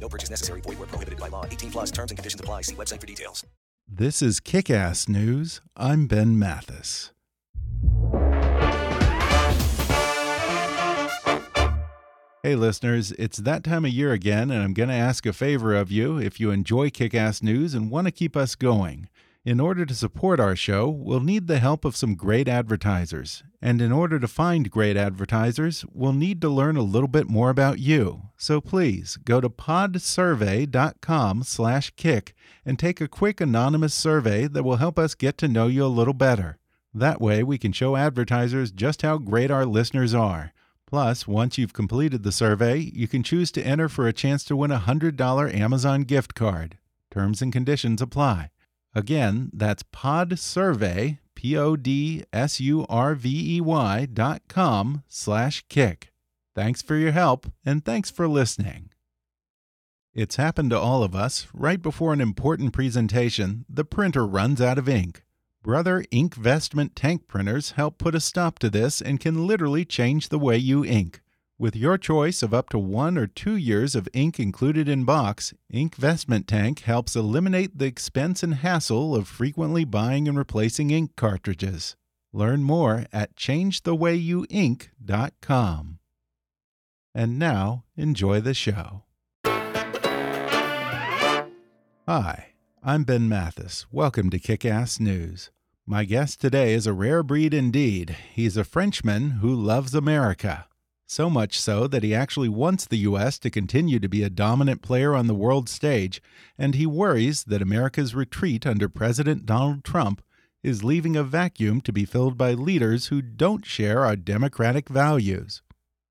No purchase necessary. Void where prohibited by law. 18 plus terms and conditions apply. See website for details. This is Kick Ass News. I'm Ben Mathis. Hey, listeners, it's that time of year again, and I'm going to ask a favor of you if you enjoy Kick Ass News and want to keep us going. In order to support our show, we'll need the help of some great advertisers. And in order to find great advertisers, we'll need to learn a little bit more about you. So please go to podsurvey.com/kick and take a quick anonymous survey that will help us get to know you a little better. That way, we can show advertisers just how great our listeners are. Plus, once you've completed the survey, you can choose to enter for a chance to win a $100 Amazon gift card. Terms and conditions apply. Again, that's podsurvey, P-O-D-S-U-R-V-E-Y dot com slash kick. Thanks for your help, and thanks for listening. It's happened to all of us. Right before an important presentation, the printer runs out of ink. Brother Inkvestment tank printers help put a stop to this and can literally change the way you ink. With your choice of up to one or two years of ink included in box, Inkvestment Tank helps eliminate the expense and hassle of frequently buying and replacing ink cartridges. Learn more at changethewayyouink.com. And now, enjoy the show. Hi, I'm Ben Mathis. Welcome to Kick Ass News. My guest today is a rare breed indeed. He's a Frenchman who loves America. So much so that he actually wants the U.S. to continue to be a dominant player on the world stage, and he worries that America's retreat under President Donald Trump is leaving a vacuum to be filled by leaders who don't share our democratic values.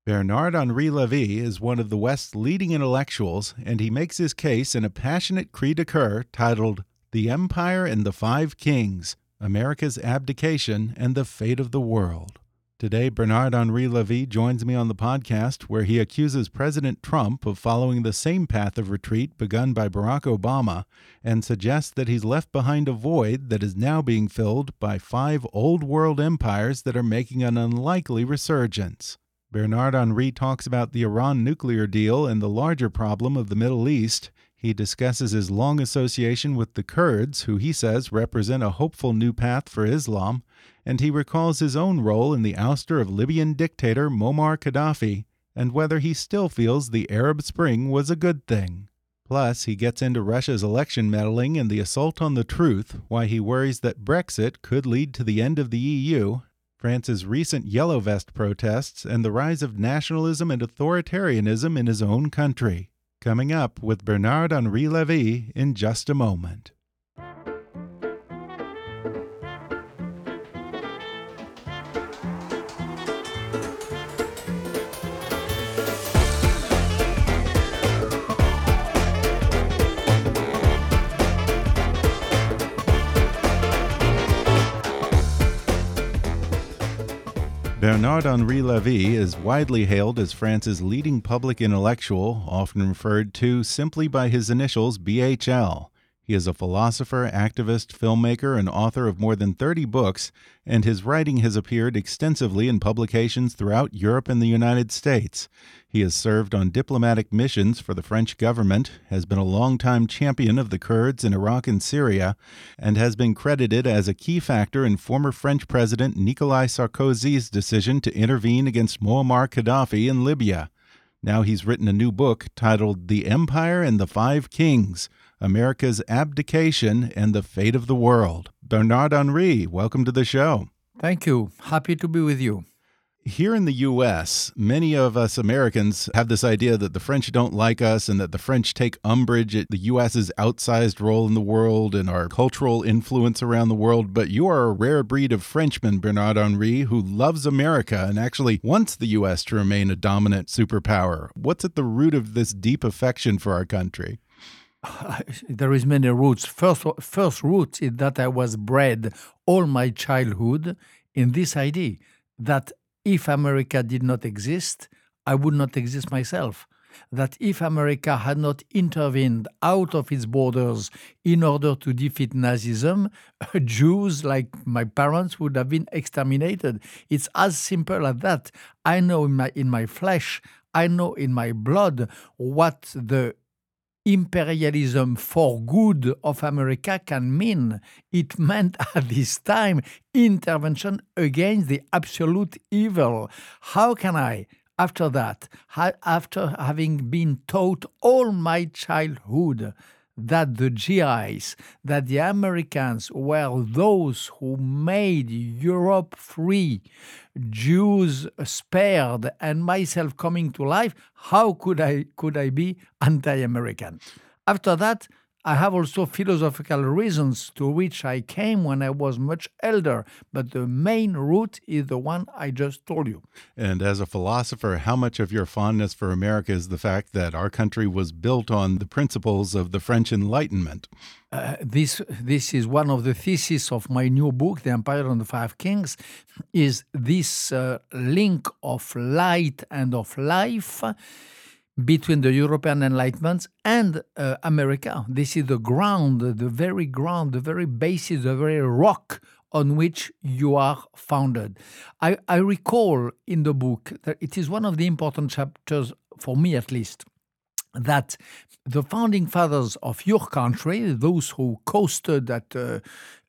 Bernard Henri Levy is one of the West's leading intellectuals, and he makes his case in a passionate cri de coeur titled The Empire and the Five Kings America's Abdication and the Fate of the World. Today, Bernard Henri Levy joins me on the podcast where he accuses President Trump of following the same path of retreat begun by Barack Obama and suggests that he's left behind a void that is now being filled by five old world empires that are making an unlikely resurgence. Bernard Henri talks about the Iran nuclear deal and the larger problem of the Middle East. He discusses his long association with the Kurds, who he says represent a hopeful new path for Islam, and he recalls his own role in the ouster of Libyan dictator Muammar Gaddafi and whether he still feels the Arab Spring was a good thing. Plus, he gets into Russia's election meddling and the assault on the truth, why he worries that Brexit could lead to the end of the EU, France's recent Yellow Vest protests, and the rise of nationalism and authoritarianism in his own country. Coming up with Bernard Henri Levy in just a moment. Bernard Henri Levy is widely hailed as France's leading public intellectual, often referred to simply by his initials BHL. He is a philosopher, activist, filmmaker, and author of more than 30 books, and his writing has appeared extensively in publications throughout Europe and the United States. He has served on diplomatic missions for the French government, has been a longtime champion of the Kurds in Iraq and Syria, and has been credited as a key factor in former French President Nicolas Sarkozy's decision to intervene against Muammar Gaddafi in Libya. Now he's written a new book titled The Empire and the Five Kings America's Abdication and the Fate of the World. Bernard Henri, welcome to the show. Thank you. Happy to be with you. Here in the U.S., many of us Americans have this idea that the French don't like us and that the French take umbrage at the U.S.'s outsized role in the world and our cultural influence around the world. But you are a rare breed of Frenchman, Bernard Henri, who loves America and actually wants the U.S. to remain a dominant superpower. What's at the root of this deep affection for our country? there is many roots. First, first root is that I was bred all my childhood in this idea that if America did not exist, I would not exist myself. That if America had not intervened out of its borders in order to defeat Nazism, Jews like my parents would have been exterminated. It's as simple as that. I know in my, in my flesh, I know in my blood what the imperialism for good of America can mean. It meant at this time intervention against the absolute evil. How can I, after that, after having been taught all my childhood that the GIs, that the Americans were those who made Europe free, Jews spared, and myself coming to life, how could I could I be anti-American? After that, I have also philosophical reasons to which I came when I was much elder, but the main root is the one I just told you. And as a philosopher, how much of your fondness for America is the fact that our country was built on the principles of the French Enlightenment? Uh, this this is one of the theses of my new book, The Empire and the Five Kings, is this uh, link of light and of life between the European Enlightenment and uh, America. This is the ground, the very ground, the very basis, the very rock on which you are founded. I, I recall in the book that it is one of the important chapters, for me at least, that the founding fathers of your country, those who coasted at, uh,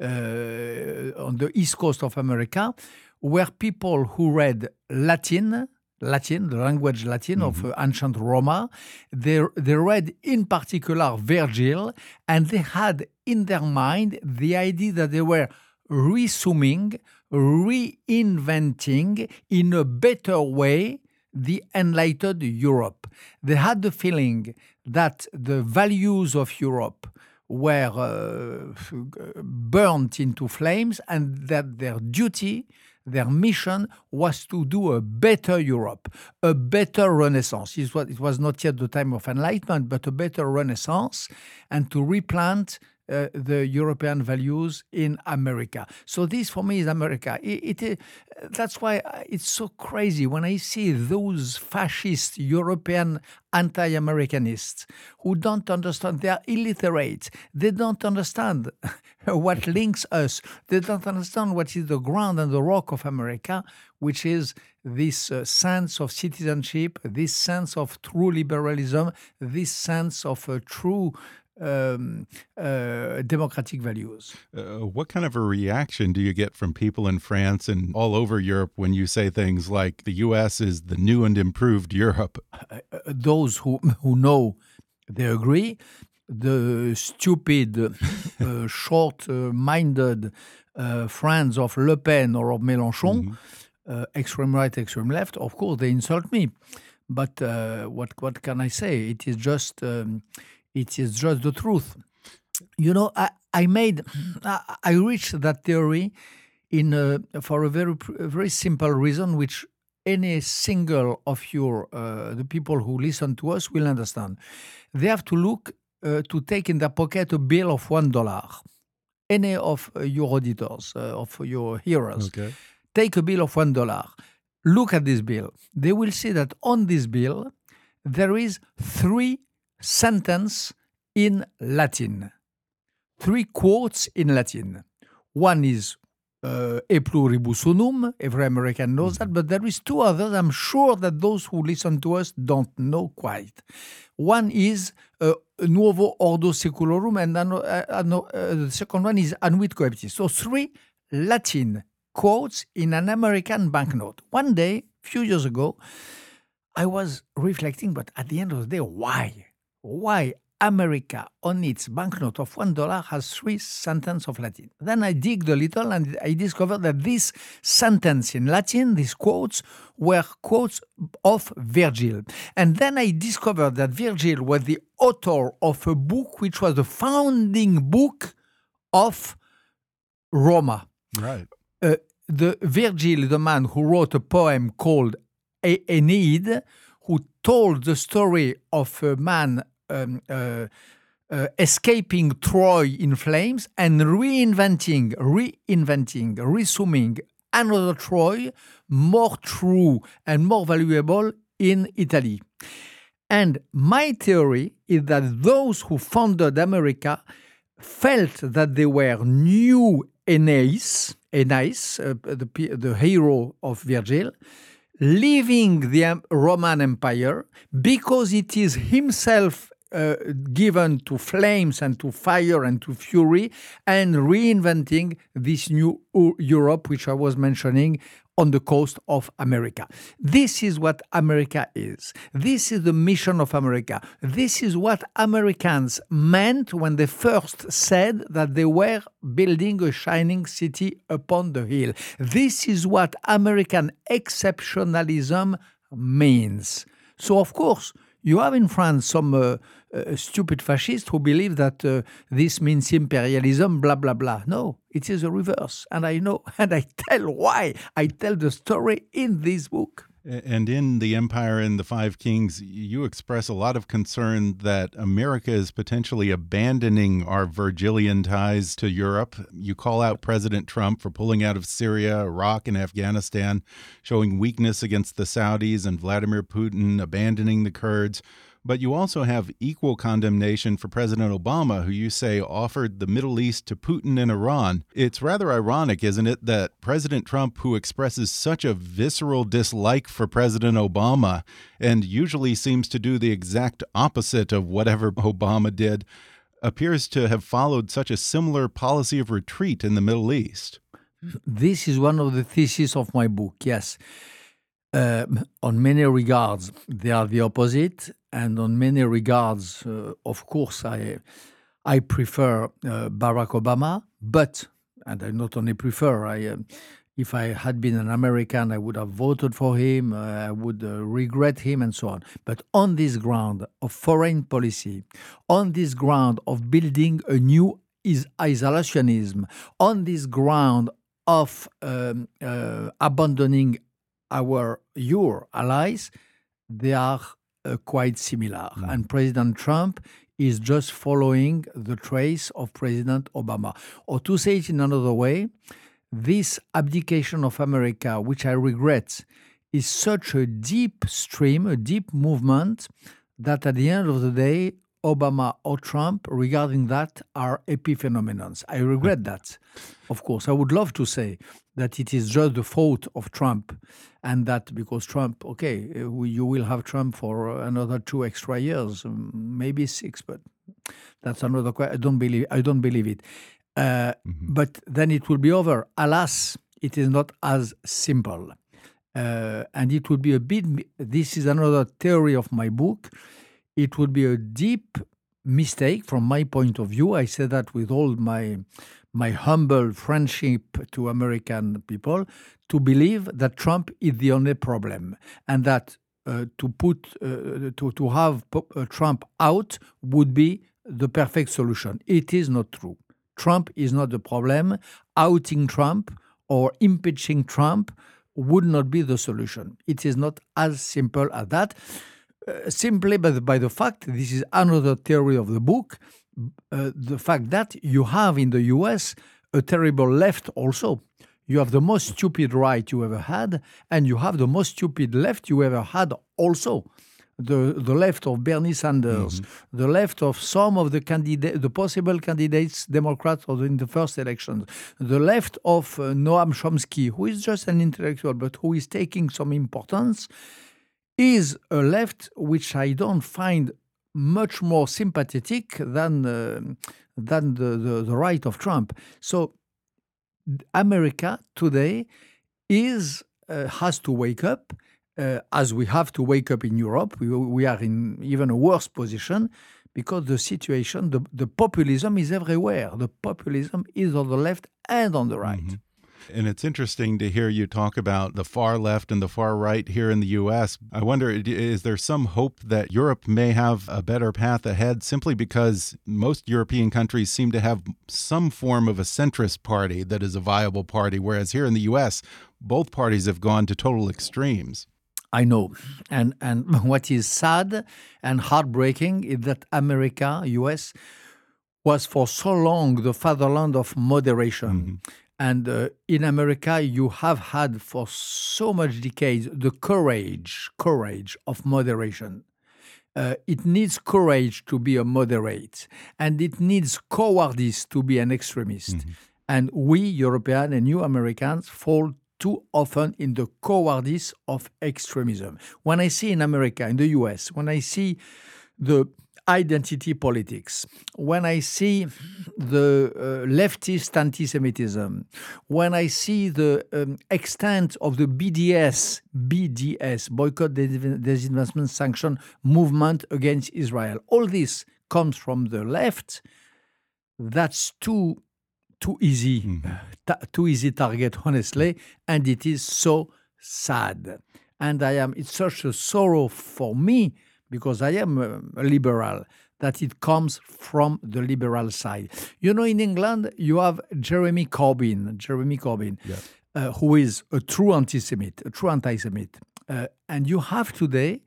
uh, on the east coast of America, were people who read Latin, Latin, the language Latin mm-hmm. of uh, ancient Roma. They, they read in particular Virgil, and they had in their mind the idea that they were resuming, reinventing in a better way the enlightened Europe. They had the feeling that the values of Europe were uh, burnt into flames and that their duty their mission was to do a better Europe, a better Renaissance. It was, not yet the time of enlightenment, but a better Renaissance, and to replant uh, the European values in America. So this for me is America. It, it, that's why it's so crazy when I see those fascist European anti-Americanists who don't understand. They are illiterate. They don't understand what links us. They don't understand what is the ground and the rock of America, which is this uh, sense of citizenship, this sense of true liberalism, this sense of a true um, uh, democratic values. Uh, what kind of a reaction do you get from people in France and all over Europe when you say things like the U.S. is the new and improved Europe? Uh, uh those who who know, they agree. The stupid, uh, short-minded uh, friends of Le Pen or of Mélenchon, mm -hmm. extreme right, extreme left, of course, they insult me. But what what can I say? It is just. Um, it is just the truth. You know, I, I made, I reached that theory in a, for a very very simple reason, which any single of your uh, the people who listen to us will understand. They have to look uh, to take in their pocket a bill of one dollar. Any of your auditors, uh, of your hearers, okay. take a bill of one dollar. Look at this bill. They will see that on this bill there is three sentence in Latin. Three quotes in Latin. One is uh, E pluribus unum, every American knows that, but there is two others I'm sure that those who listen to us don't know quite. One is uh, Nuovo Ordo Secularum, and uh, uh, the second one is Annuit Coeptis. So three Latin quotes in an American banknote. One day, a few years ago, I was reflecting, but at the end of the day, why? Why America on its banknote of one dollar has three sentences of Latin? Then I digged a little and I discovered that this sentence in Latin, these quotes, were quotes of Virgil. And then I discovered that Virgil was the author of a book which was the founding book of Roma. Right. Uh, the Virgil, the man who wrote a poem called Aeneid, who told the story of a man um, uh, uh, escaping Troy in flames and reinventing, reinventing, resuming another Troy more true and more valuable in Italy. And my theory is that those who founded America felt that they were new Aeneas, Aeneas, uh, the, the hero of Virgil, leaving the Roman Empire because it is himself uh, given to flames and to fire and to fury and reinventing this new Europe, which I was mentioning on the coast of America. This is what America is. This is the mission of America. This is what Americans meant when they first said that they were building a shining city upon the hill. This is what American exceptionalism means. So, of course, you have in France some uh, uh, stupid fascists who believe that uh, this means imperialism, blah, blah, blah. No, it is the reverse. And I know, and I tell why. I tell the story in this book. And in The Empire and the Five Kings, you express a lot of concern that America is potentially abandoning our Virgilian ties to Europe. You call out President Trump for pulling out of Syria, Iraq, and Afghanistan, showing weakness against the Saudis, and Vladimir Putin abandoning the Kurds. But you also have equal condemnation for President Obama, who you say offered the Middle East to Putin and Iran. It's rather ironic, isn't it, that President Trump, who expresses such a visceral dislike for President Obama and usually seems to do the exact opposite of whatever Obama did, appears to have followed such a similar policy of retreat in the Middle East. This is one of the theses of my book, yes. Uh, on many regards, they are the opposite, and on many regards, uh, of course, I I prefer uh, Barack Obama, but and I not only prefer, I um, if I had been an American, I would have voted for him, uh, I would uh, regret him, and so on. But on this ground of foreign policy, on this ground of building a new is isolationism, on this ground of um, uh, abandoning our your allies, they are uh, quite similar. And President Trump is just following the trace of President Obama. Or to say it in another way, this abdication of America, which I regret, is such a deep stream, a deep movement, that at the end of the day, Obama or Trump regarding that are epiphenomenons. I regret that. Of course, I would love to say that it is just the fault of Trump and that because Trump, okay, uh, you will have Trump for another two extra years, um, maybe six, but that's another question. I don't believe, I don't believe it. Uh, But then it will be over. Alas, it is not as simple. Uh, and it would be a bit, this is another theory of my book it would be a deep mistake from my point of view. I say that with all my my humble friendship to American people to believe that Trump is the only problem and that uh, to put uh, to to have uh, Trump out would be the perfect solution. It is not true. Trump is not the problem. Outing Trump or impeaching Trump would not be the solution. It is not as simple as that uh, simply by the, by the fact this is another theory of the book uh, the fact that you have in the US a terrible left also. You have the most stupid right you ever had and you have the most stupid left you ever had also. The the left of Bernie Sanders, the left of some of the candidate, the possible candidates, Democrats or in the first elections, the left of uh, Noam Chomsky, who is just an intellectual but who is taking some importance, is a left which I don't find much more sympathetic than uh, than the, the, the right of Trump. So America today is uh, has to wake up uh, as we have to wake up in Europe, we, we are in even a worse position because the situation, the, the populism is everywhere. The populism is on the left and on the right. Mhm. And it's interesting to hear you talk about the far left and the far right here in the U.S. I wonder, is there some hope that Europe may have a better path ahead simply because most European countries seem to have some form of a centrist party that is a viable party, whereas here in the U.S., both parties have gone to total extremes? I know. And and what is sad and heartbreaking is that America, US, was for so long the fatherland of moderation. Mm-hmm. And uh, in America, you have had for so much decades the courage, courage of moderation. Uh, it needs courage to be a moderate, and it needs cowardice to be an extremist. And we, Europeans and you Americans, fall too often in the cowardice of extremism. When I see in America, in the US, when I see the identity politics, when I see the uh, leftist anti Semitism, when I see the um, extent of the BDS, BDS, boycott, Dis- disinvestment, sanction movement against Israel, all this comes from the left. That's too too easy, ta- too easy target, honestly, and it is so sad. And I am, it's such a sorrow for me because I am a, liberal that it comes from the liberal side. You know, in England, you have Jeremy Corbyn, Jeremy Corbyn, uh, who is a true anti-Semite, a true anti-Semite, uh, and you have today,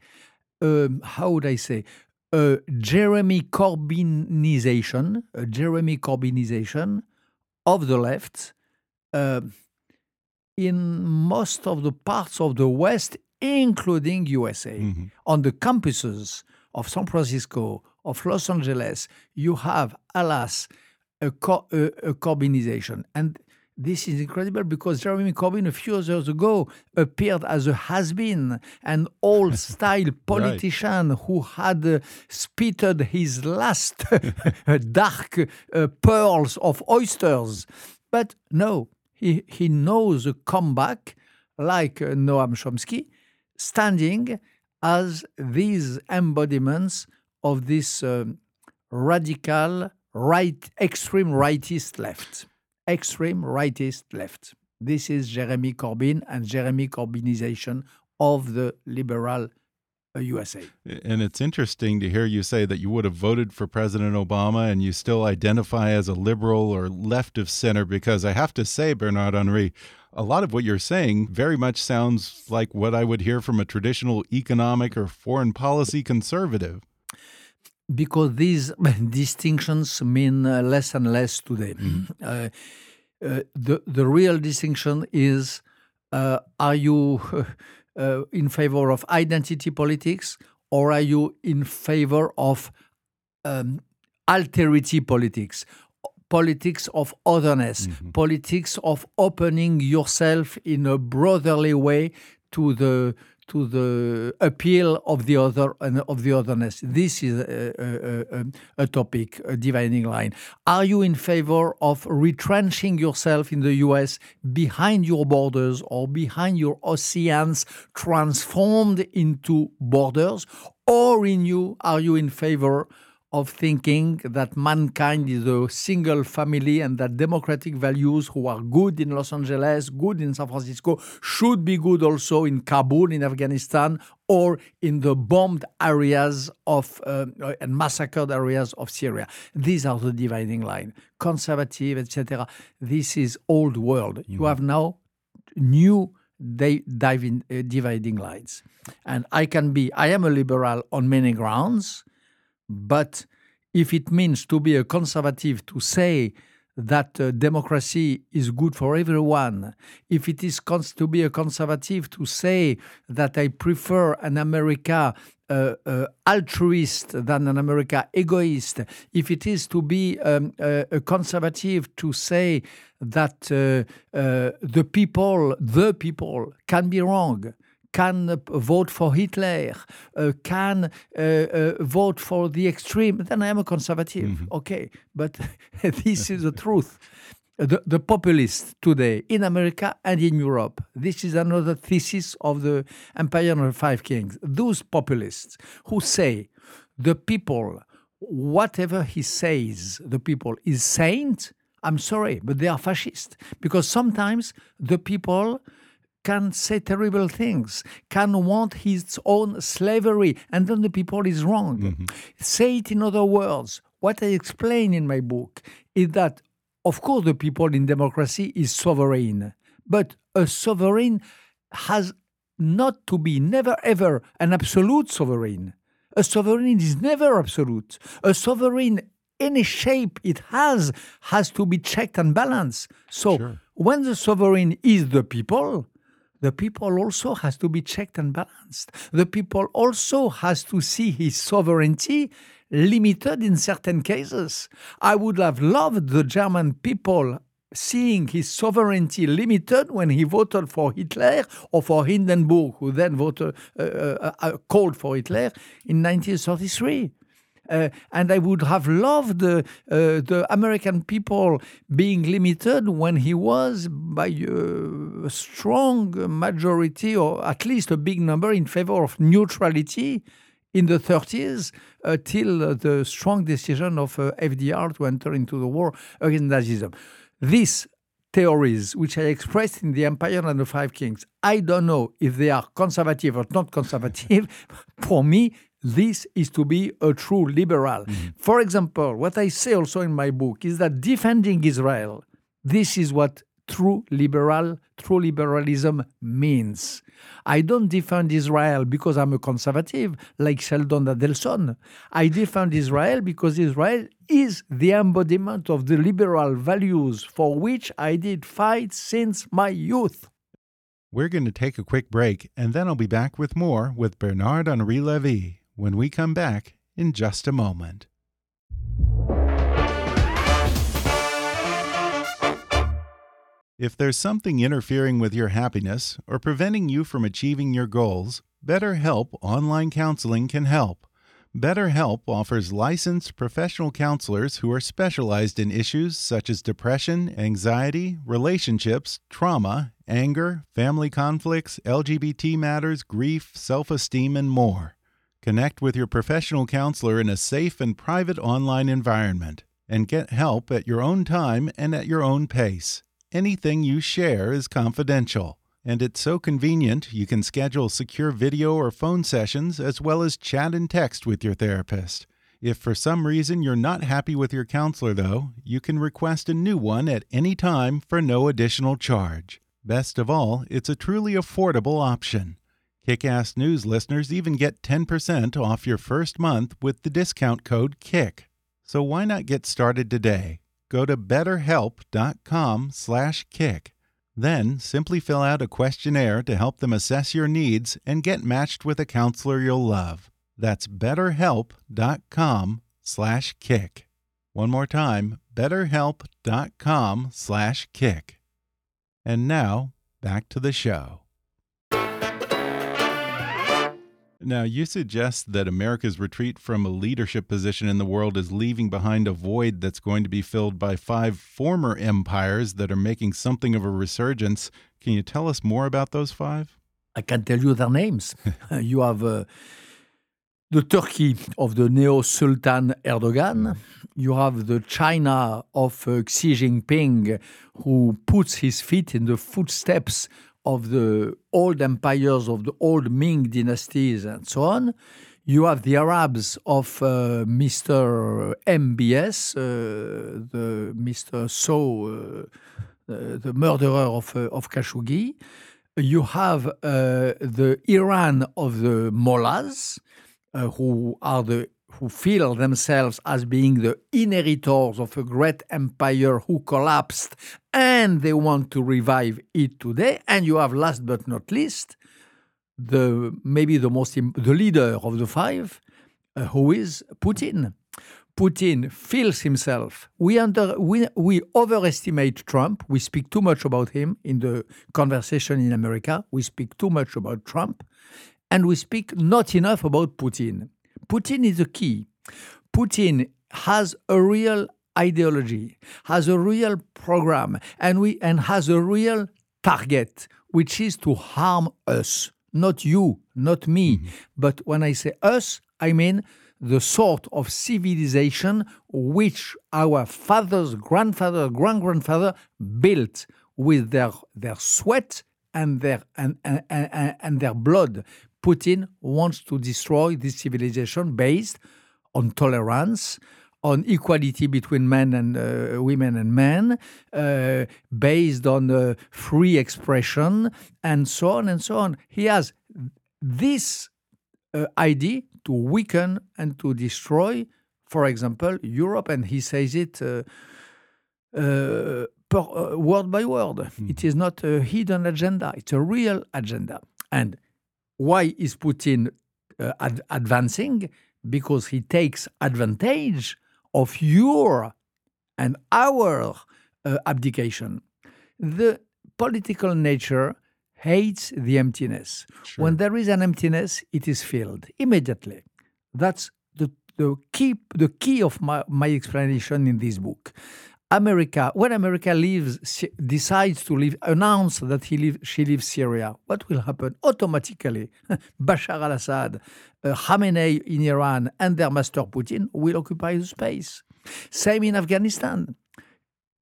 um, how would I say, a Jeremy Corbynization, a Jeremy Corbynization of the left uh, in most of the parts of the West, including USA. On the campuses of San Francisco, of Los Angeles, you have, alas, a, co- a, a Corbynization. And this is incredible because Jeremy Corbyn a few years ago appeared as a has-been, an old-style politician who had uh, spitted his last dark uh, pearls of oysters. But no, he, he knows a comeback like uh, Noam Chomsky, standing as these embodiments of this um, radical right, extreme rightist left. Extreme rightist left. This is Jeremy Corbyn and Jeremy Corbynization of the liberal USA. And it's interesting to hear you say that you would have voted for President Obama and you still identify as a liberal or left of center, because I have to say, Bernard Henri, a lot of what you're saying very much sounds like what I would hear from a traditional economic or foreign policy conservative. because these distinctions mean uh, less and less today. Uh, uh, the the real distinction is: uh, Are you uh, in favor of identity politics, or are you in favor of um, alterity politics? Politics of otherness, politics of opening yourself in a brotherly way to the to the appeal of the other and of the otherness. This is a, a, a, topic, a dividing line. Are you in favor of retrenching yourself in the US behind your borders or behind your oceans transformed into borders? Or in you, are you in favor of thinking that mankind is a single family and that democratic values who are good in Los Angeles, good in San Francisco, should be good also in Kabul, in Afghanistan, or in the bombed areas of uh, and massacred areas of Syria. These are the dividing line. Conservative, etc. This is old world. You have now new di- diving, uh, dividing lines. And I can be, I am a liberal on many grounds, but if it means to be a conservative, to say that uh, democracy is good for everyone, if it is cons- to be a conservative, to say that I prefer an America uh, uh, altruist than an America egoist, if it is to be um, a, a conservative to say that uh, uh, the people, the people can be wrong, can uh, vote for Hitler, uh, can uh, uh, vote for the extreme, then I am a conservative. Okay, but this is the truth. the, the populists today in America and in Europe. This is another thesis of the Empire of the Five Kings. Those populists who say the people, whatever he says, the people is saint. I'm sorry, but they are fascist because sometimes the people can say terrible things, can want his own slavery, and then the people is wrong. Mm-hmm. Say it in other words. What I explain in my book is that, of course, the people in democracy is sovereign, but a sovereign has not to be never ever an absolute sovereign. A sovereign is never absolute. A sovereign, any shape it has, has to be checked and balanced. So when the sovereign is the people, the people also has to be checked and balanced. The people also has to see his sovereignty limited in certain cases. I would have loved the German people seeing his sovereignty limited when he voted for Hitler or for Hindenburg, who then voted, uh, uh, uh, called for Hitler in 1933. Uh, and I would have loved uh, uh, the American people being limited when he was by a strong majority, or at least a big number, in favor of neutrality in the 30s uh, till the strong decision of uh, FDR to enter into the war against Nazism. These theories, which I expressed in The Empire and the Five Kings, I don't know if they are conservative or not conservative. For me, this is to be a true liberal. Mm-hmm. For example, what I say also in my book is that defending Israel, this is what true liberal, true liberalism means. I don't defend Israel because I'm a conservative like Sheldon Adelson. I defend Israel because Israel is the embodiment of the liberal values for which I did fight since my youth. We're going to take a quick break, and then I'll be back with more with Bernard Henri Levy when we come back in just a moment. If there's something interfering with your happiness or preventing you from achieving your goals, BetterHelp Online Counseling can help. BetterHelp offers licensed professional counselors who are specialized in issues such as depression, anxiety, relationships, trauma, anger, family conflicts, LGBT matters, grief, self esteem, and more. Connect with your professional counselor in a safe and private online environment and get help at your own time and at your own pace. Anything you share is confidential, and it's so convenient you can schedule secure video or phone sessions as well as chat and text with your therapist. If for some reason you're not happy with your counselor, though, you can request a new one at any time for no additional charge. Best of all, it's a truly affordable option. Kick-Ass News listeners even get 10% off your first month with the discount code KICK. So why not get started today? Go to betterhelp.com/kick. Then simply fill out a questionnaire to help them assess your needs and get matched with a counselor you'll love. That's betterhelp.com/kick. One more time, betterhelp.com/kick. And now, back to the show. Now, you suggest that America's retreat from a leadership position in the world is leaving behind a void that's going to be filled by five former empires that are making something of a resurgence. Can you tell us more about those five? I can't tell you their names. you have uh, the Turkey of the neo Sultan Erdogan. You have the China of uh, Xi Jinping, who puts his feet in the footsteps of the old empires of the old Ming dynasties and so on. You have the Arabs of uh, Mr. MBS, uh, the Mr. So, uh, the, the murderer of, uh, of Khashoggi. You have uh, the Iran of the mullahs, uh, who are the who feel themselves as being the inheritors of a great empire who collapsed and they want to revive it today. And you have, last but not least, the maybe the most the leader of the five, uh, who is Putin. Putin feels himself. We under we, we overestimate Trump. We speak too much about him in the conversation in America. We speak too much about Trump, and we speak not enough about Putin. Putin is the key. Putin has a real ideology, has a real program, and we and has a real target, which is to harm us, not you, not me. Mm-hmm. But when I say us, I mean the sort of civilization which our fathers, grandfather, grand grandfather built with their their sweat and their and, and, and, and their blood. Putin wants to destroy this civilization based on tolerance, on equality between men and uh, women and men, uh, based on uh, free expression, and so on and so on. He has this uh, idea to weaken and to destroy, for example, Europe, and he says it. Uh, uh, per, uh, word by word. It is not a hidden agenda, it's a real agenda. And why is Putin uh, ad- advancing? Because he takes advantage of your and our uh, abdication. The political nature hates the emptiness. When there is an emptiness, it is filled immediately. That's the, the key the key of my, my explanation in this book. America, when America leaves, decides to leave, announce that he leave, she leaves Syria, what will happen automatically? Bashar al-Assad, uh, Khamenei in Iran, and their master Putin will occupy the space. Same in Afghanistan.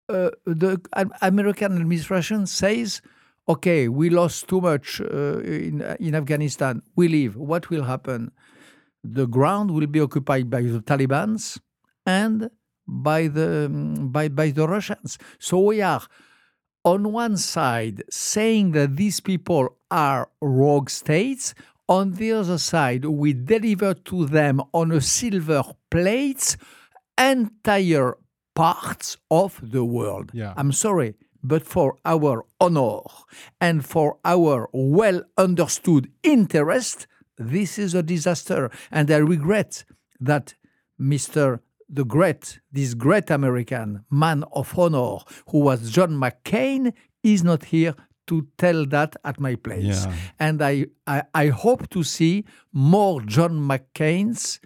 Uh, the American administration says, "Okay, we lost too much uh, in in Afghanistan. We leave. What will happen? The ground will be occupied by the Taliban's and by the mm, by by the Russians. So we are on one side saying that these people are rogue states. On the other side, we deliver to them on a silver plate entire parts of the world. Yeah. I'm sorry, but for our honor and for our well understood interest, this is a disaster. And I regret that Mr. The great, this great American man of honor who was John McCain is not here to tell that at my place. Yeah. And I, I, I hope to see more John McCains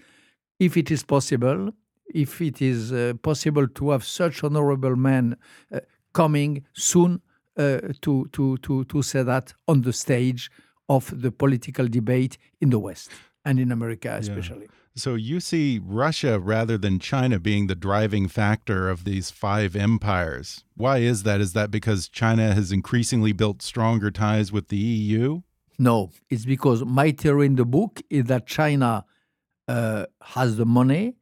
if it is possible, if it is uh, possible to have such honorable men uh, coming soon uh, to, to, to, to say that on the stage of the political debate in the West and in America especially. So you see Russia rather than China being the driving factor of these five empires. Why is that? Is that because China has increasingly built stronger ties with the EU? No, it's because my theory in the book is that China uh, has the money,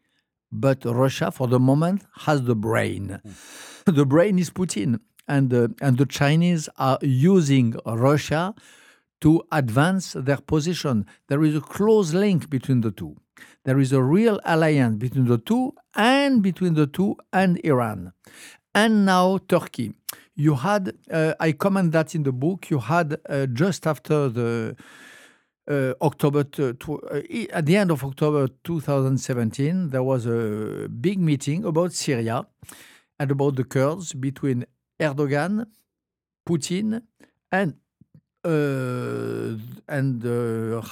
but Russia, for the moment, has the brain. the brain is Putin, and uh, and the Chinese are using Russia to advance their position. There is a close link between the two. There is a real alliance between the two and between the two and Iran. And now Turkey. You had, uh, I comment that in the book, you had uh, just after the uh, October, uh, at the end of October 2017, there was a big meeting about Syria and about the Kurds between Erdogan, Putin, and uh, and uh,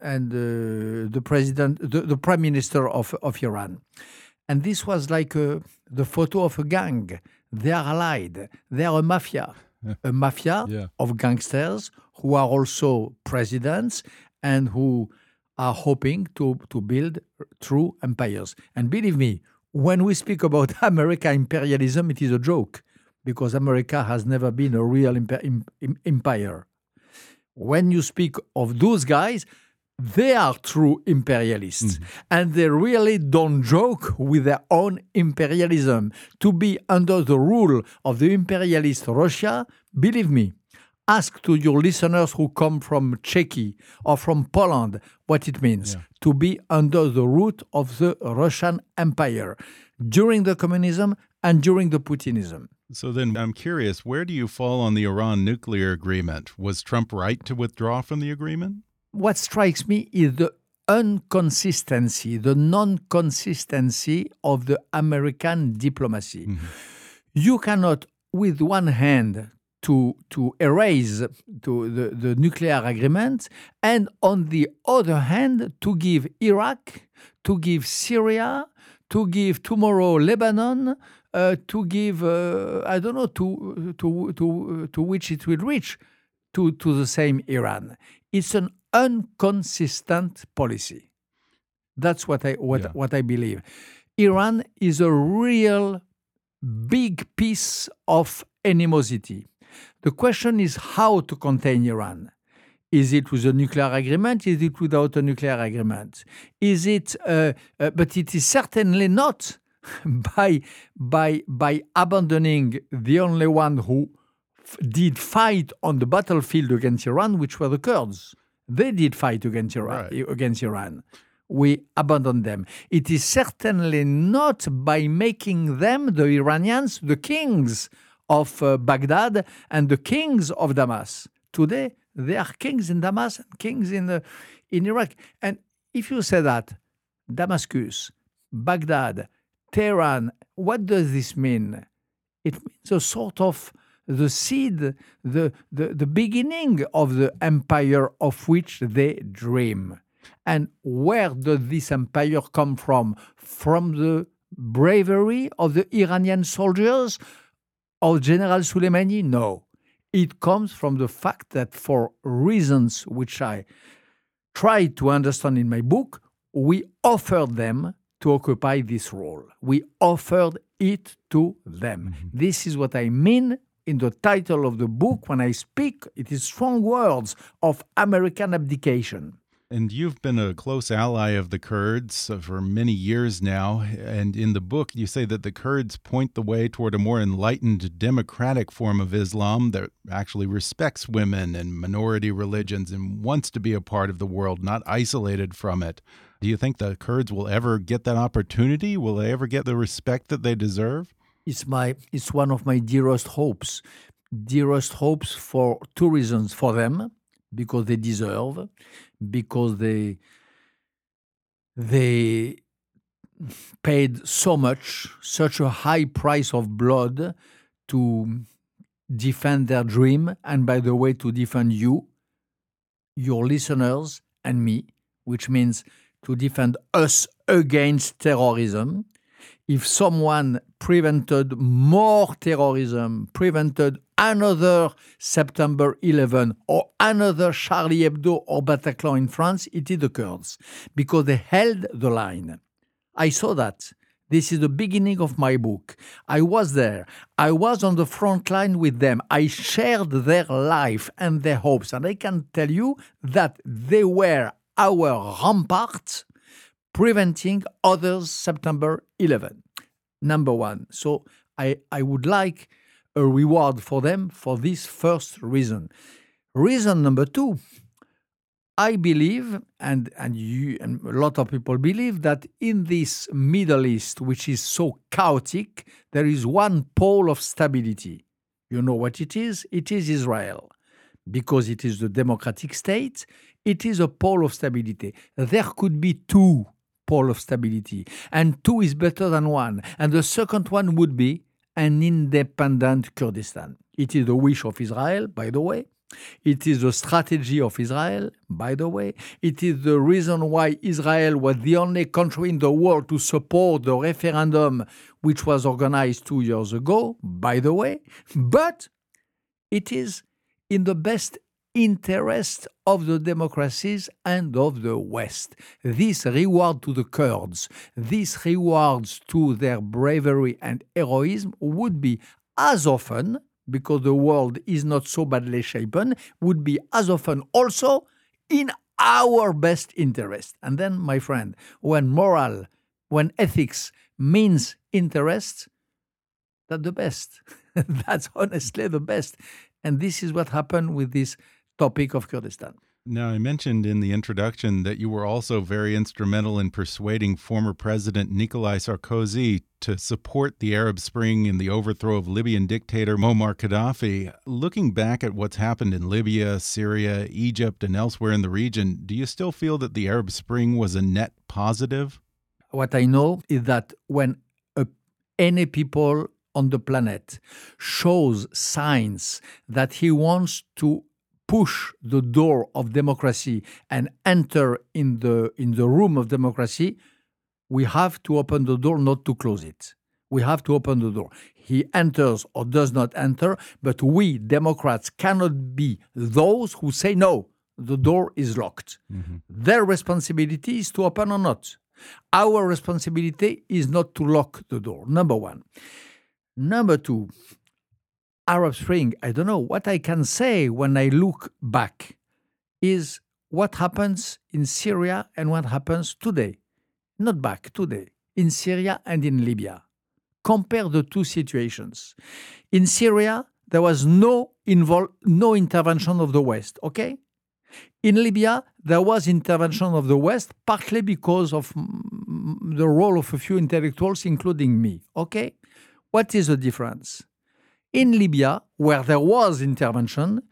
and uh, the president, the, the prime minister of of Iran, and this was like uh, the photo of a gang. They are allied. They are a mafia, a mafia Yeah. of gangsters who are also presidents and who are hoping to to build true empires. And believe me, when we speak about America imperialism, it is a joke because America has never been a real impe- im- im- empire when you speak of those guys, they are true imperialists. Mm-hmm. And they really don't joke with their own imperialism. To be under the rule of the imperialist Russia, believe me, ask to your listeners who come from Czechia or from Poland what it means to be under the root of the Russian Empire during the communism and during the Putinism. So then I'm curious, where do you fall on the Iran nuclear agreement? Was Trump right to withdraw from the agreement? what strikes me is the inconsistency, the non consistency of the American diplomacy. Mm-hmm. You cannot, with one hand, to, to erase to the, the nuclear agreement, and on the other hand, to give Iraq, to give Syria, to give tomorrow Lebanon, uh, to give uh, I don't know to to to to which it will reach, to to the same Iran. It's an inconsistent policy. That's what I what Yeah. what I believe. Iran is a real big piece of animosity. The question is how to contain Iran. Is it with a nuclear agreement? Is it without a nuclear agreement? Is it? Uh, uh, but it is certainly not by by by abandoning the only one who f- did fight on the battlefield against Iran, which were the Kurds. They did fight against Iran. Right. Against Iran, we abandoned them. It is certainly not by making them the Iranians the kings of uh, Baghdad and the kings of Damas. Today, they are kings in Damas and kings in, uh, in Iraq. And if you say that, Damascus, Baghdad, Tehran, what does this mean? It means a sort of the seed, the, the, the beginning of the empire of which they dream. And where does this empire come from? From the bravery of the Iranian soldiers of General Soleimani? No. It comes from the fact that, for reasons which I try to understand in my book, we offered them to occupy this role. We offered it to them. Mm-hmm. This is what I mean in the title of the book when I speak. It is strong words of American abdication. And you've been a close ally of the Kurds for many years now. And in the book, you say that the Kurds point the way toward a more enlightened democratic form of Islam that actually respects women and minority religions and wants to be a part of the world, not isolated from it. Do you think the Kurds will ever get that opportunity? Will they ever get the respect that they deserve? It's my it's one of my dearest hopes. Dearest hopes for two reasons for them, because they deserve, because they they paid so much, such a high price of blood to defend their dream, and by the way, to defend you, your listeners, and me, which means to defend us against terrorism. If someone prevented more terrorism, prevented another September 11 or another Charlie Hebdo or Bataclan in France, it is the Kurds because they held the line. I saw that. This is the beginning of my book. I was there. I was on the front line with them. I shared their life and their hopes. And I can tell you that they were our ramparts preventing others September 11. Number one. So I, I would like a reward for them for this first reason. Reason number two, I believe, and, and you and a lot of people believe, that in this Middle East, which is so chaotic, there is one pole of stability. You know what it is? It is Israel. Because it is the democratic state, it is a pole of stability. There could be two pole of stability, and two is better than one. And the second one would be an independent Kurdistan. It is the wish of Israel, by the way. It is the strategy of Israel, by the way. It is the reason why Israel was the only country in the world to support the referendum which was organized two years ago, by the way. But it is in the best interest of the democracies and of the West. This reward to the Kurds, this rewards to their bravery and heroism would be as often, because the world is not so badly shapen, would be as often also in our best interest. And then, my friend, when moral, when ethics means interest, that's the best. that's honestly the best. And this is what happened with this topic of Kurdistan. Now, I mentioned in the introduction that you were also very instrumental in persuading former President Nicolas Sarkozy to support the Arab Spring and the overthrow of Libyan dictator Muammar Gaddafi. Looking back at what's happened in Libya, Syria, Egypt, and elsewhere in the region, do you still feel that the Arab Spring was a net positive? What I know is that when a, any people on the planet shows signs that he wants to push the door of democracy and enter in the in the room of democracy We have to open the door, not to close it. We have to open the door. He enters or does not enter, but we, Democrats, cannot be those who say, no, the door is locked. Mm-hmm. Their responsibility is to open or not. Our responsibility is not to lock the door, number one. Number two, Arab Spring, I don't know what I can say when I look back is what happens in Syria and what happens today. Not back, today, in Syria and in Libya. Compare the two situations. In Syria, there was no invol- no intervention of the West, okay? In Libya, there was intervention of the West, partly because of the role of a few intellectuals, including me, okay? What is the difference? In Libya, where there was intervention,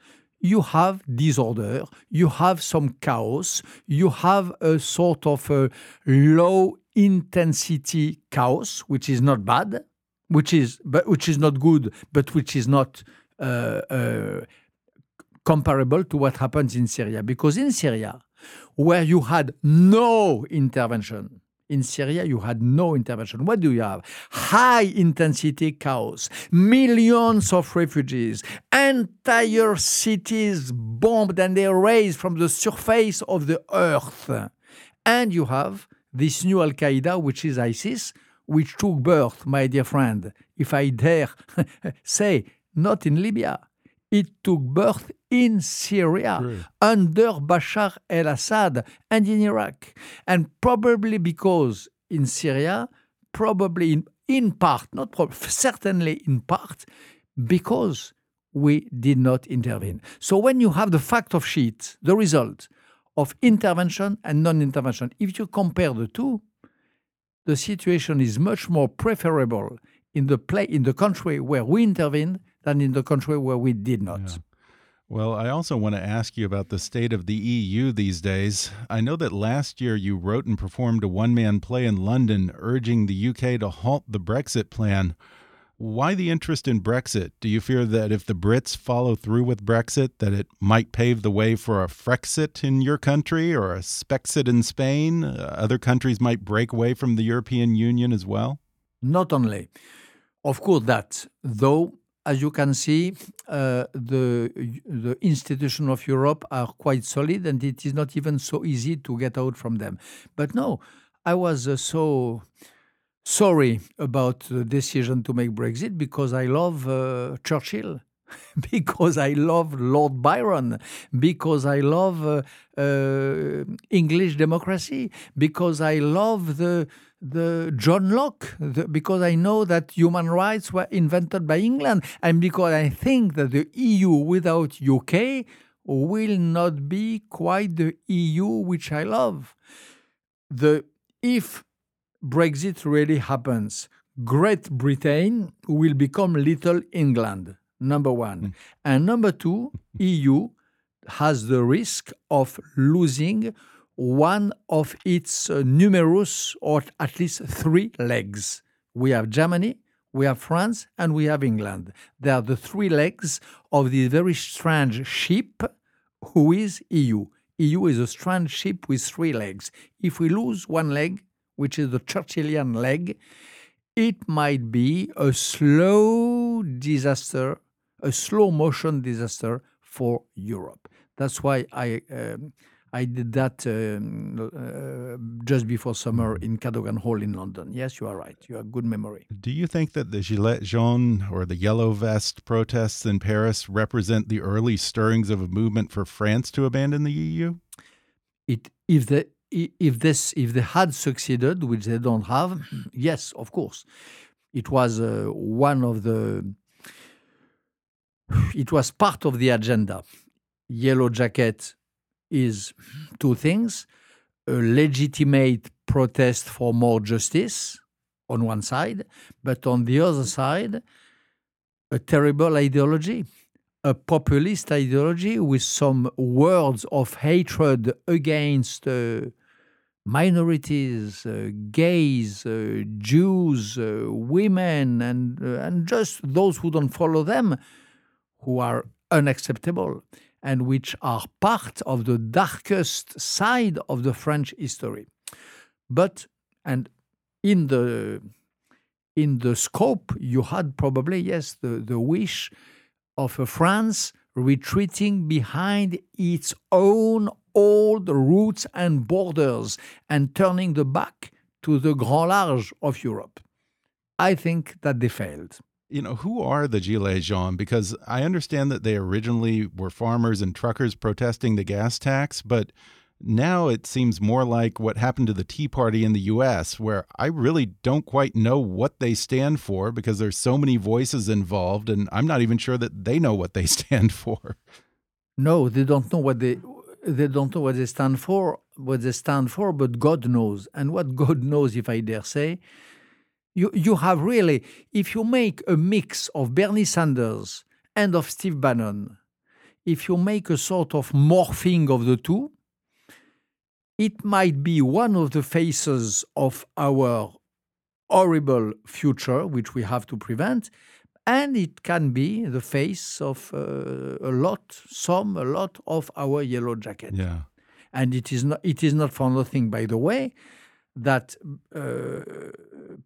you have disorder, you have some chaos, you have a sort of a low intensity chaos, which is not bad, which is but which is not good, but which is not uh, uh, comparable to what happens in Syria. Because in Syria, where you had no intervention, in Syria, you had no intervention. What do you have? High intensity chaos, millions of refugees, entire cities bombed and erased from the surface of the earth. And you have this new Al Qaeda, which is ISIS, which took birth, my dear friend, if I dare say, not in Libya. It took birth in Syria under Bashar al Assad and in Iraq. And probably because in Syria, probably in, in part, not prob- certainly in part, because we did not intervene. So when you have the fact of sheet, the result of intervention and non intervention, if you compare the two, the situation is much more preferable in the play in the country where we intervened than in the country where we did not. Well, I also want to ask you about the state of the EU these days. I know that last year you wrote and performed a one man play in London urging the UK to halt the Brexit plan. Why the interest in Brexit? Do you fear that if the Brits follow through with Brexit, that it might pave the way for a Frexit in your country or a Spexit in Spain? Uh, other countries might break away from the European Union as well? Not only, of course, that though, as you can see, uh, the the institutions of Europe are quite solid, and it is not even so easy to get out from them. But no, I was uh, so sorry about the decision to make Brexit because I love uh, Churchill. because I love Lord Byron, because I love uh, uh, English democracy, because I love the the John Locke, the, because I know that human rights were invented by England, and because I think that the EU without UK will not be quite the EU which I love. The if Brexit really happens, Great Britain will become Little England, number one. Hmm. And number two, EU has the risk of losing one of its uh, numerous, or at least three legs. We have Germany, we have France, and we have England. They are the three legs of this very strange ship who is EU. EU is a strange ship with three legs. If we lose one leg, which is the Churchillian leg, it might be a slow disaster, a slow motion disaster for Europe. That's why I um, I did that um, uh, just before summer in Cadogan Hall in London. Yes, you are right. You have good memory. Do you think that the Gilets jaunes or the yellow vest protests in Paris represent the early stirrings of a movement for France to abandon the EU? It if the if this if they had succeeded, which they don't have, yes, of course, it was uh, one of the. It was part of the agenda. Yellow jacket is two things: a legitimate protest for more justice on one side, but on the other side, a terrible ideology a populist ideology with some words of hatred against uh, minorities, uh, gays, uh, Jews, uh, women, and uh, and just those who don't follow them, who are unacceptable and which are part of the darkest side of the French history. But and in the in the scope, you had probably yes the the wish of a France retreating behind its own old roots and borders and turning the back to the grand large of Europe. I think that they failed. You know, who are the Gilets jaunes? Because I understand that they originally were farmers and truckers protesting the gas tax, but now it seems more like what happened to the Tea Party in the US, where I really don't quite know what they stand for because there's so many voices involved, and I'm not even sure that they know what they stand for. No, they don't know what they they don't know what they stand for, what they stand for, but God knows. And what God knows, if I dare say, you you have really, if you make a mix of Bernie Sanders and of Steve Bannon, if you make a sort of morphing of the two, it might be one of the faces of our horrible future, which we have to prevent, and it can be the face of uh, a lot, some, a lot of our yellow jacket. Yeah. And it is not, it is not for nothing, by the way, that uh,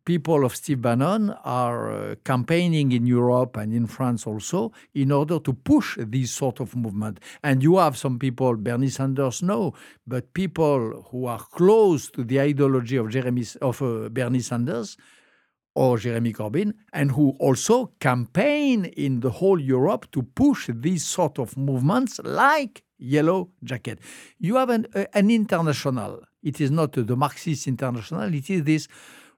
people of Steve Bannon are uh, campaigning in Europe and in France also in order to push this sort of movement. And you have some people, Bernie Sanders, no, but people who are close to the ideology of Jeremy of uh, Bernie Sanders or Jeremy Corbyn, and who also campaign in the whole Europe to push these sort of movements like Yellow Jacket. You have an, uh, an international. It is not the Marxist international. It is this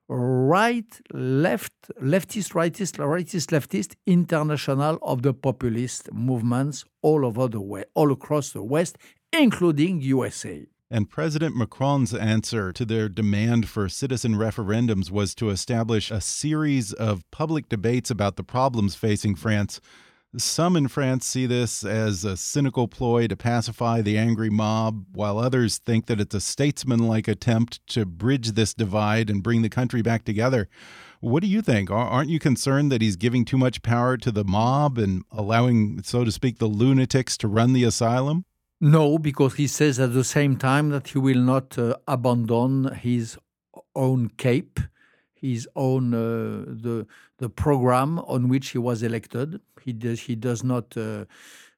right, left, leftist, rightist, rightist, leftist international of the populist movements all over the way, all across the West, including USA. And President Macron's answer to their demand for citizen referendums was to establish a series of public debates about the problems facing France. Some in France see this as a cynical ploy to pacify the angry mob, while others think that it's a statesmanlike attempt to bridge this divide and bring the country back together. What do you think? Aren't you concerned that he's giving too much power to the mob and allowing, so to speak, the lunatics to run the asylum? No, because he says at the same time that he will not uh, abandon his own cape, his own uh, the the program on which he was elected. He does he does not uh,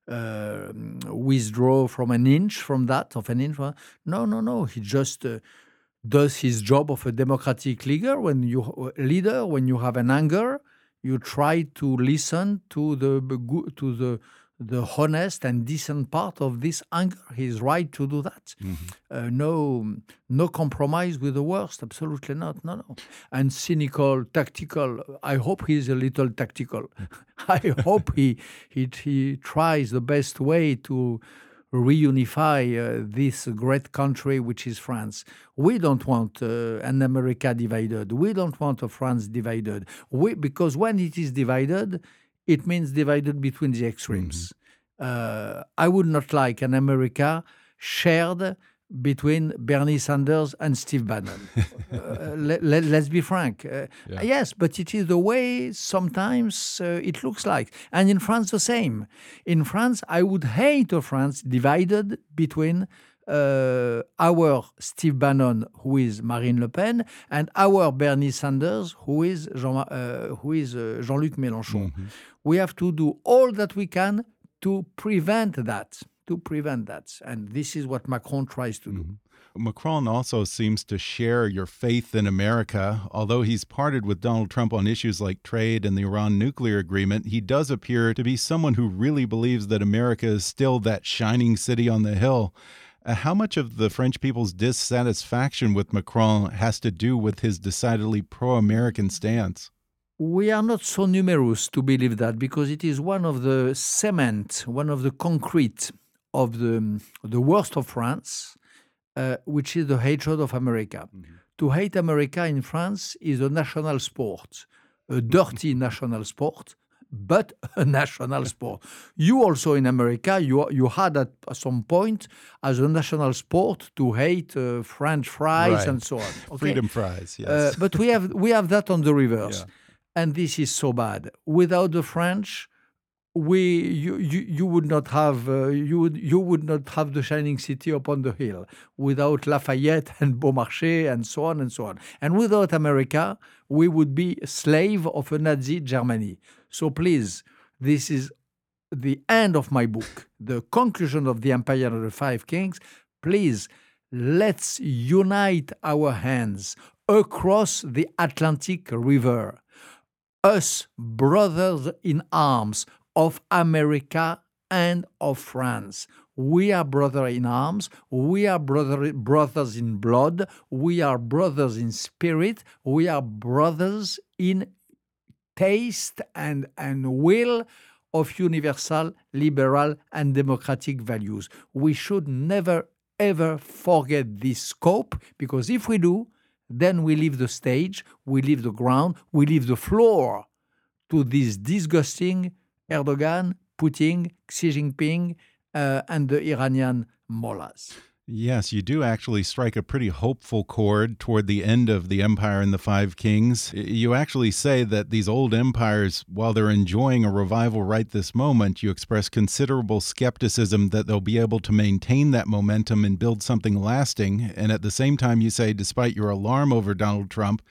uh withdraw from an inch from that of an inch. No, no, no. He just uh, does his job of a democratic leader. When you uh, leader, when you have an anger, you try to listen to the to the the honest and decent part of this anger. He's right to do that. Mm-hmm. Uh, no, no compromise with the worst. Absolutely not. No, no. And cynical, tactical. I hope he's a little tactical. I hope he, he he tries the best way to reunify uh, this great country which is France. We don't want uh, an America divided. We don't want a France divided. We, because when it is divided, it means divided between the extremes. Mm-hmm. Uh, I would not like an America shared between Bernie Sanders and Steve Bannon. uh, let, us let, be frank. Uh, yeah. Yes, but it is the way sometimes uh, it looks like. And in France, the same. In France, I would hate a France divided between uh, our Steve Bannon, who is Marine Le Pen, and our Bernie Sanders, who is Jean, uh, who is uh, Jean-Luc Mélenchon. Mm-hmm. We have to do all that we can to prevent that. To prevent that, and this is what Macron tries to do. Mm-hmm. Macron also seems to share your faith in America. Although he's parted with Donald Trump on issues like trade and the Iran nuclear agreement, he does appear to be someone who really believes that America is still that shining city on the hill. Uh, how much of the French people's dissatisfaction with Macron has to do with his decidedly pro American stance? We are not so numerous to believe that because it is one of the cement, one of the concrete of the, the worst of France, uh, which is the hatred of America. Mm -hmm. To hate America in France is a national sport, a dirty national sport, but a national sport. You also in America, you you had at some point as a national sport to hate uh, French fries right. and so on. Okay? Freedom fries, yes. Uh, but we have we have that on the reverse, yeah. and this is so bad. Without the French, we you, you, you would not have uh, you would you would not have the shining city upon the hill without Lafayette and Beaumarchais and so on and so on and without America we would be slave of a Nazi Germany so please this is the end of my book the conclusion of the empire of the five kings please let's unite our hands across the Atlantic River us brothers in arms of America and of France. We are brothers in arms. We are brother, brothers in blood. We are brothers in spirit. We are brothers in taste and, and will of universal, liberal, and democratic values. We should never, ever forget this scope because if we do, then we leave the stage, we leave the ground, we leave the floor to this disgusting Erdogan, Putin, Xi Jinping, uh, and the Iranian mullahs. Yes, you do actually strike a pretty hopeful chord toward the end of the Empire and the Five Kings. You actually say that these old empires, while they're enjoying a revival right this moment, you express considerable skepticism that they'll be able to maintain that momentum and build something lasting. And at the same time, you say, despite your alarm over Donald Trump,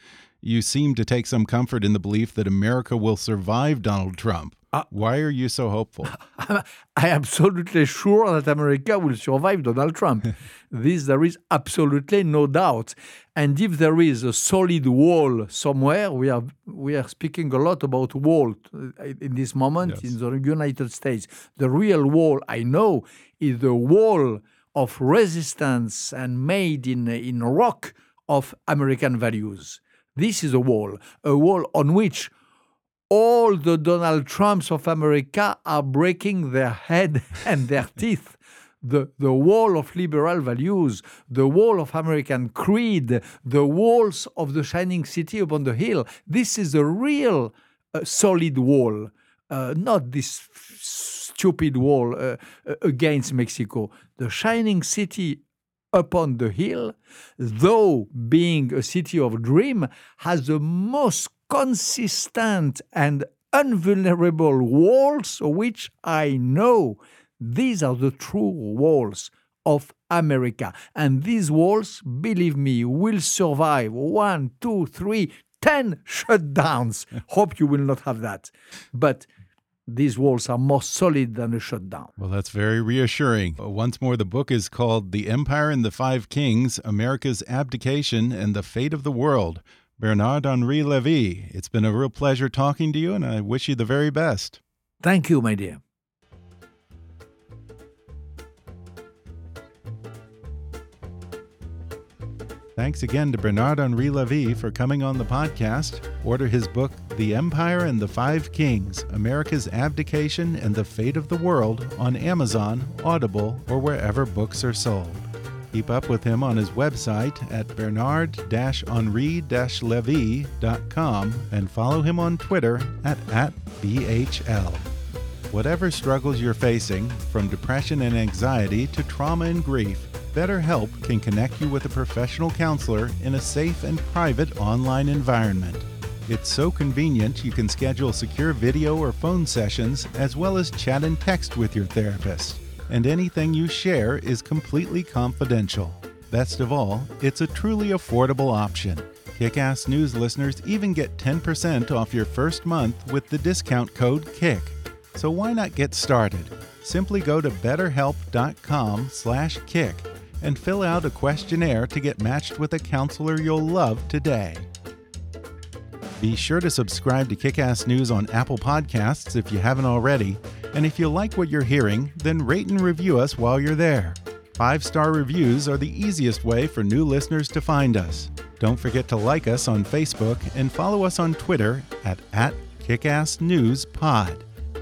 you seem to take some comfort in the belief that America will survive Donald Trump. Uh, Why are you so hopeful? I am absolutely sure that America will survive Donald Trump. this there is absolutely no doubt. And if there is a solid wall somewhere, we are we are speaking a lot about wall uh, in this moment yes. in the United States. The real wall I know is the wall of resistance and made in in rock of American values. This is a wall, a wall on which all the Donald Trumps of America are breaking their head and their teeth. The, the wall of liberal values, the wall of American creed, the walls of the shining city upon the hill. This is a real uh, solid wall, uh, not this stupid wall uh, uh against Mexico. The shining city upon the hill, though being a city of dream, has the most consistent and invulnerable walls which I know. These are the true walls of America. And these walls, believe me, will survive one, two, three, ten shutdowns. Hope you will not have that. But these walls are more solid than a shutdown. Well, that's very reassuring. Once more, the book is called The Empire and the Five Kings America's Abdication and the Fate of the World Bernard Henri Levy. It's been a real pleasure talking to you, and I wish you the very best. Thank you, my dear. Thanks again to Bernard Henri Levy for coming on the podcast. Order his book, The Empire and the Five Kings America's Abdication and the Fate of the World, on Amazon, Audible, or wherever books are sold. Keep up with him on his website at bernard-henri-levy.com and follow him on Twitter at, at BHL. Whatever struggles you're facing, from depression and anxiety to trauma and grief, BetterHelp can connect you with a professional counselor in a safe and private online environment. It's so convenient you can schedule secure video or phone sessions as well as chat and text with your therapist and anything you share is completely confidential. Best of all, it's a truly affordable option. Kickass News listeners even get 10% off your first month with the discount code KICK. So why not get started? Simply go to betterhelp.com/kick and fill out a questionnaire to get matched with a counselor you'll love today. Be sure to subscribe to Kickass News on Apple Podcasts if you haven't already. And if you like what you're hearing, then rate and review us while you're there. Five star reviews are the easiest way for new listeners to find us. Don't forget to like us on Facebook and follow us on Twitter at, at KickassNewsPod.